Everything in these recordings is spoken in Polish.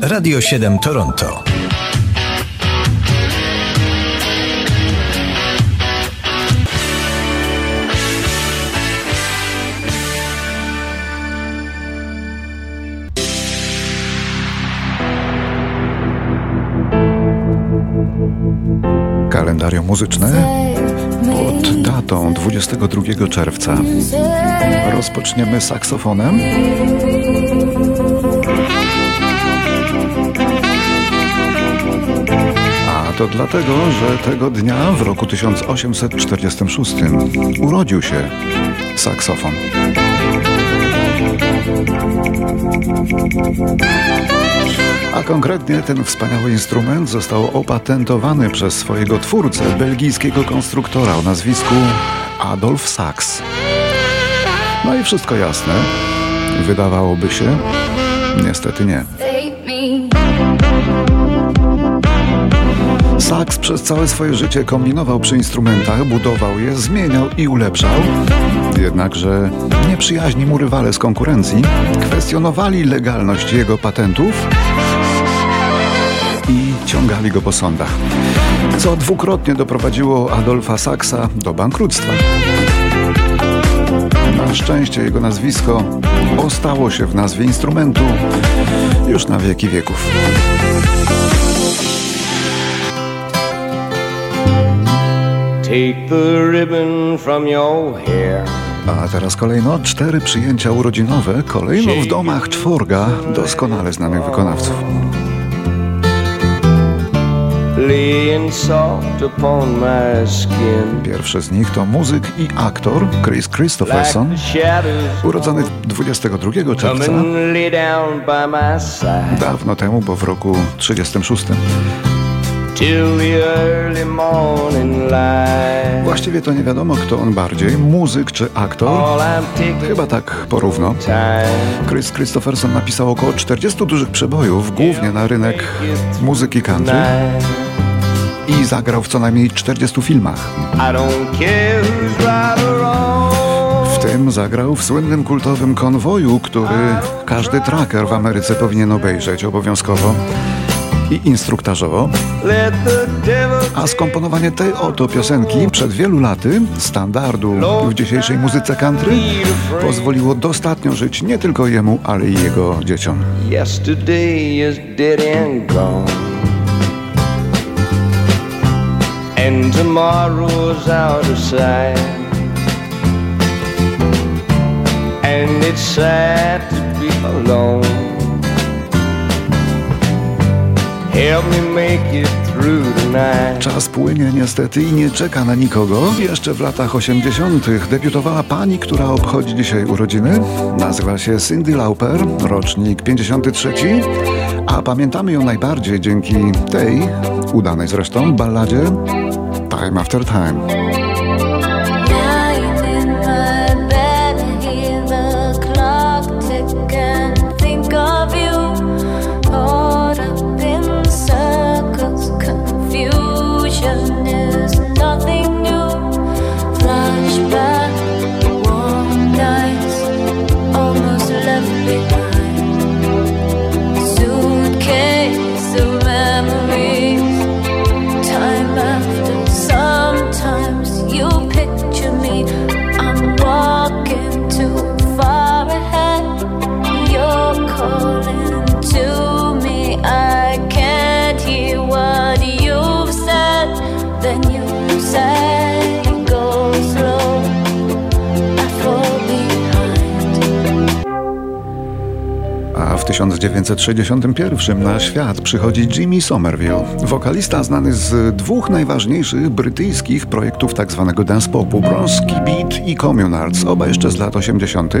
Radio 7 Toronto. Kalendarium muzyczne pod datą 22 czerwca. Rozpoczniemy saksofonem. To dlatego, że tego dnia w roku 1846 urodził się saksofon. A konkretnie ten wspaniały instrument został opatentowany przez swojego twórcę, belgijskiego konstruktora o nazwisku Adolf Sachs. No i wszystko jasne. Wydawałoby się, niestety nie. Sachs przez całe swoje życie kombinował przy instrumentach, budował je, zmieniał i ulepszał. Jednakże nieprzyjaźni mu rywale z konkurencji kwestionowali legalność jego patentów i ciągali go po sądach, co dwukrotnie doprowadziło Adolfa Sachsa do bankructwa. Na szczęście jego nazwisko ostało się w nazwie instrumentu już na wieki wieków. Take the ribbon from your hair. A teraz kolejno cztery przyjęcia urodzinowe, kolejno w domach czworga doskonale znanych wykonawców. Pierwszy z nich to muzyk i aktor Chris Christopherson, urodzony 22 czerwca, dawno temu, bo w roku 36. Till the early morning light. Właściwie to nie wiadomo, kto on bardziej, muzyk czy aktor. Chyba tak porówno. Chris Christopherson napisał około 40 dużych przebojów, głównie na rynek muzyki country i zagrał w co najmniej 40 filmach. W tym zagrał w słynnym kultowym konwoju, który każdy tracker w Ameryce powinien obejrzeć obowiązkowo i instruktażowo. A skomponowanie tej oto piosenki przed wielu laty, standardu w dzisiejszej muzyce country, pozwoliło dostatnio żyć nie tylko jemu, ale i jego dzieciom. And tomorrow's out of sight. And it's sad to be alone. Czas płynie niestety i nie czeka na nikogo. Jeszcze w latach 80. debiutowała pani, która obchodzi dzisiaj urodziny. Nazywa się Cindy Lauper, rocznik 53. A pamiętamy ją najbardziej dzięki tej, udanej zresztą, balladzie Time After Time. 1961 na świat przychodzi Jimmy Somerville, wokalista znany z dwóch najważniejszych brytyjskich projektów tzw. dance popu, Bronski Beat i Communards, oba jeszcze z lat 80. You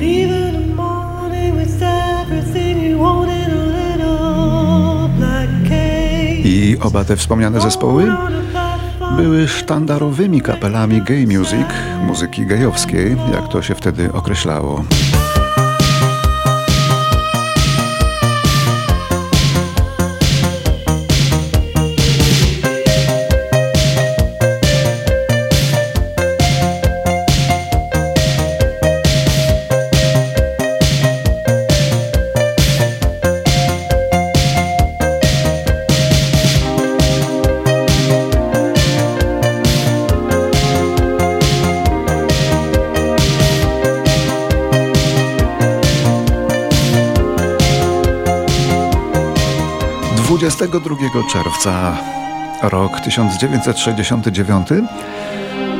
leave in the morning with everything you wanted a little black cake. I oba te wspomniane zespoły były sztandarowymi kapelami gay music, muzyki gejowskiej, jak to się wtedy określało. 22 czerwca, rok 1969,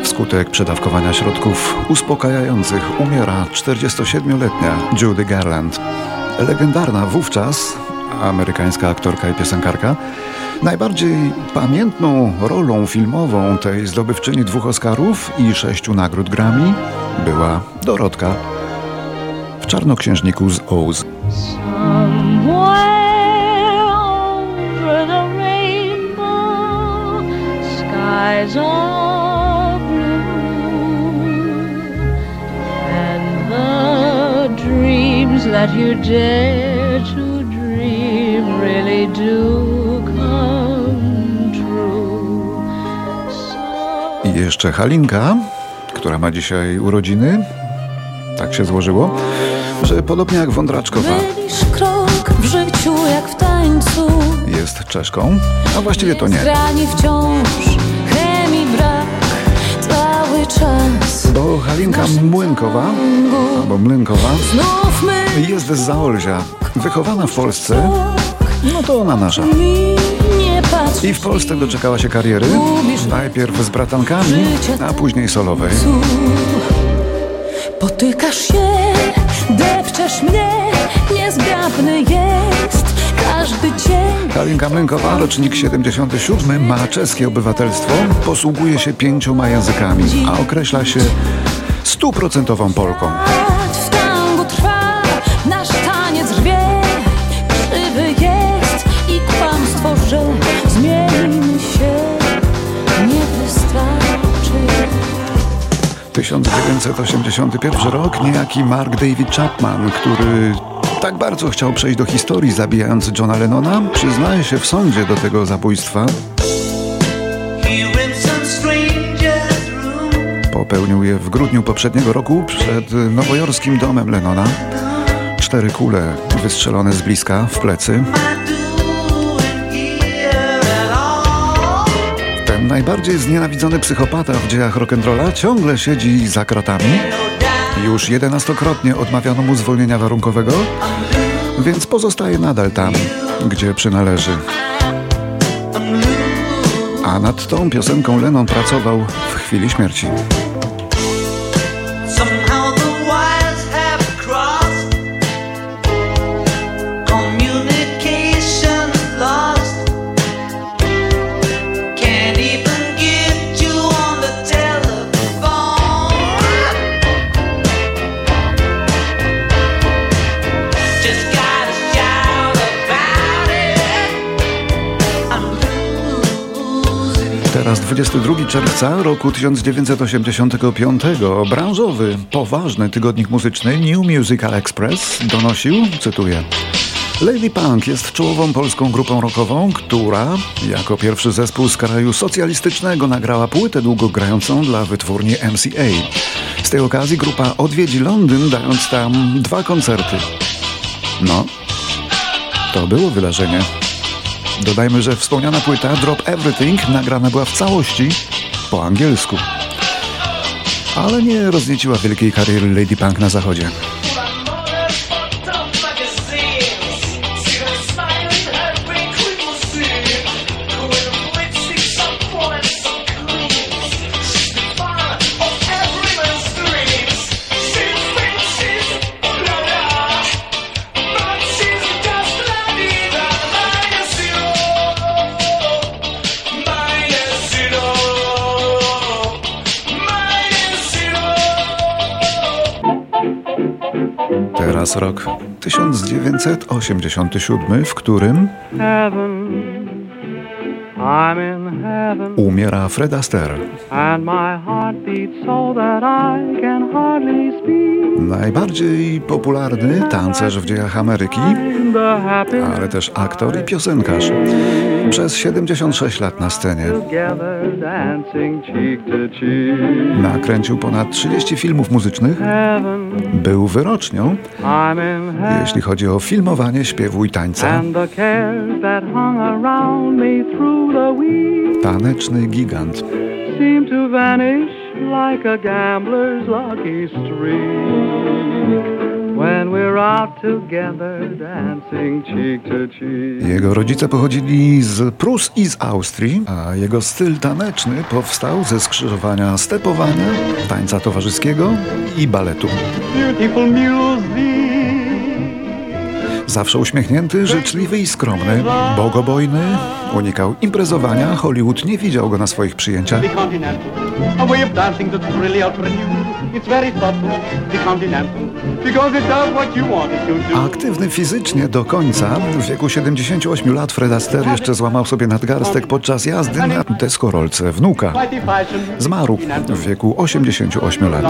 wskutek przedawkowania środków uspokajających umiera 47-letnia Judy Garland. Legendarna wówczas amerykańska aktorka i piosenkarka. Najbardziej pamiętną rolą filmową tej zdobywczyni dwóch Oscarów i sześciu nagród Grammy była Dorotka w Czarnoksiężniku z Oz. Are blue, and the dreams that you dare to dream really do come true. So I jeszcze Halinka, która ma dzisiaj urodziny. Tak się złożyło, że podobnie jak Wądraczkowa w życiu jak w tańcu. jest Czeszką, a właściwie to nie. Zgrani wciąż, Bo Halinka Młynkowa, albo Mlynkowa, jest z Zaolzia. Wychowana w Polsce, no to ona nasza. I w Polsce doczekała się kariery, najpierw z bratankami, a później solowej. Potykasz się, depczesz mnie, dzień. Halinka Mlynkowa, rocznik 77, ma czeskie obywatelstwo, posługuje się pięcioma językami, a określa się stuprocentową Polką. W tangu trwa, nasz taniec rwie, żywy jest i kłamstwo, że zmienimy się, nie wystarczy. 1981 rok, niejaki Mark David Chapman, który tak bardzo chciał przejść do historii zabijając Johna Lennona, przyznaje się w sądzie do tego zabójstwa. Popełnił je w grudniu poprzedniego roku przed nowojorskim domem Lennona. Cztery kule wystrzelone z bliska w plecy. Ten najbardziej znienawidzony psychopata w dziejach rock'n'rolla ciągle siedzi za kratami. Już jedenastokrotnie odmawiano mu zwolnienia warunkowego, więc pozostaje nadal tam, gdzie przynależy. A nad tą piosenką Lennon pracował w chwili śmierci. 22 czerwca roku 1985 branżowy, poważny tygodnik muzyczny New Musical Express donosił, cytuję, Lady Punk jest czołową polską grupą rockową, która jako pierwszy zespół z kraju socjalistycznego nagrała płytę długogrającą dla wytwórni MCA. Z tej okazji grupa odwiedzi Londyn, dając tam dwa koncerty. No, to było wydarzenie. Dodajmy, że wspomniana płyta Drop Everything nagrana była w całości po angielsku. Ale nie roznieciła wielkiej kariery Lady Punk na zachodzie. Teraz rok 1987, w którym heaven. I'm in heaven, umiera Fred Astaire. Najbardziej popularny tancerz w dziejach Ameryki, ale też aktor i piosenkarz. Przez 76 lat na scenie. Nakręcił ponad 30 filmów muzycznych. Był wyrocznią, jeśli chodzi o filmowanie, śpiewu i tańca. Taneczny gigant. Like a gambler's lucky streak. when we're out together dancing cheek to cheek. Jego rodzice pochodzili z Prus i z Austrii, a jego styl taneczny powstał ze skrzyżowania stepowania, tańca towarzyskiego i baletu. Beautiful music. Zawsze uśmiechnięty, życzliwy i skromny, bogobojny, unikał imprezowania, Hollywood nie widział go na swoich przyjęciach. It's very subtle, the continental, because it does what you want it to do. Aktywny fizycznie do końca, w wieku 78 lat Fred Astaire jeszcze złamał sobie nadgarstek podczas jazdy na deskorolce wnuka. Zmarł w wieku 88 lat.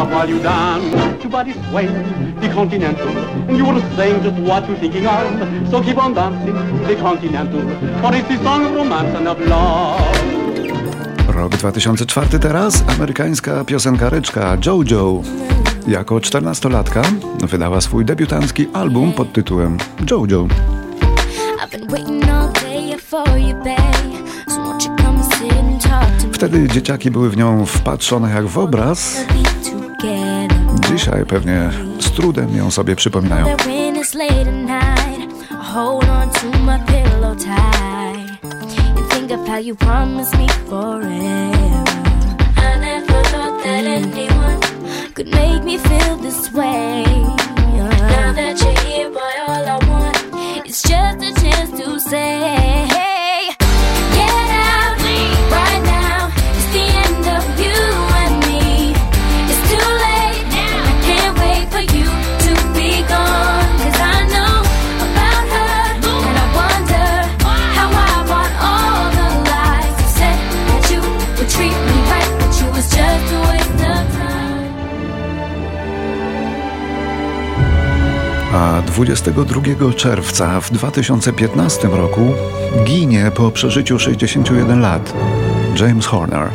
The continental, and you will sing just what you're thinking of. So keep on dancing, the continental, for it's the song of romance and of love. Rok 2004 teraz, amerykańska piosenkaryczka JoJo. Jako 14-latka wydała swój debiutancki album pod tytułem JoJo. Wtedy dzieciaki były w nią wpatrzone jak w obraz. Dzisiaj pewnie z trudem ją sobie przypominają. Hold on to my pillow tight of how you promised me forever. I never thought that anyone could make me feel this way. Now that you're here, boy, all I want is just a chance to say, A 22 czerwca w 2015 roku ginie po przeżyciu 61 lat James Horner.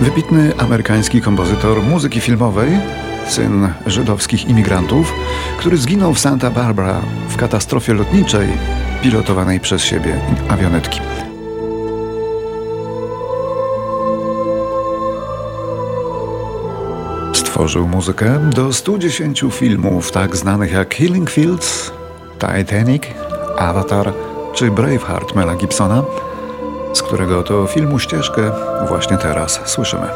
Wybitny amerykański kompozytor muzyki filmowej, syn żydowskich imigrantów, który zginął w Santa Barbara w katastrofie lotniczej pilotowanej przez siebie awionetki. Stworzył muzykę do 110 filmów tak znanych jak Killing Fields, Titanic, Avatar czy Braveheart Mela Gibsona, z którego to filmu ścieżkę właśnie teraz słyszymy.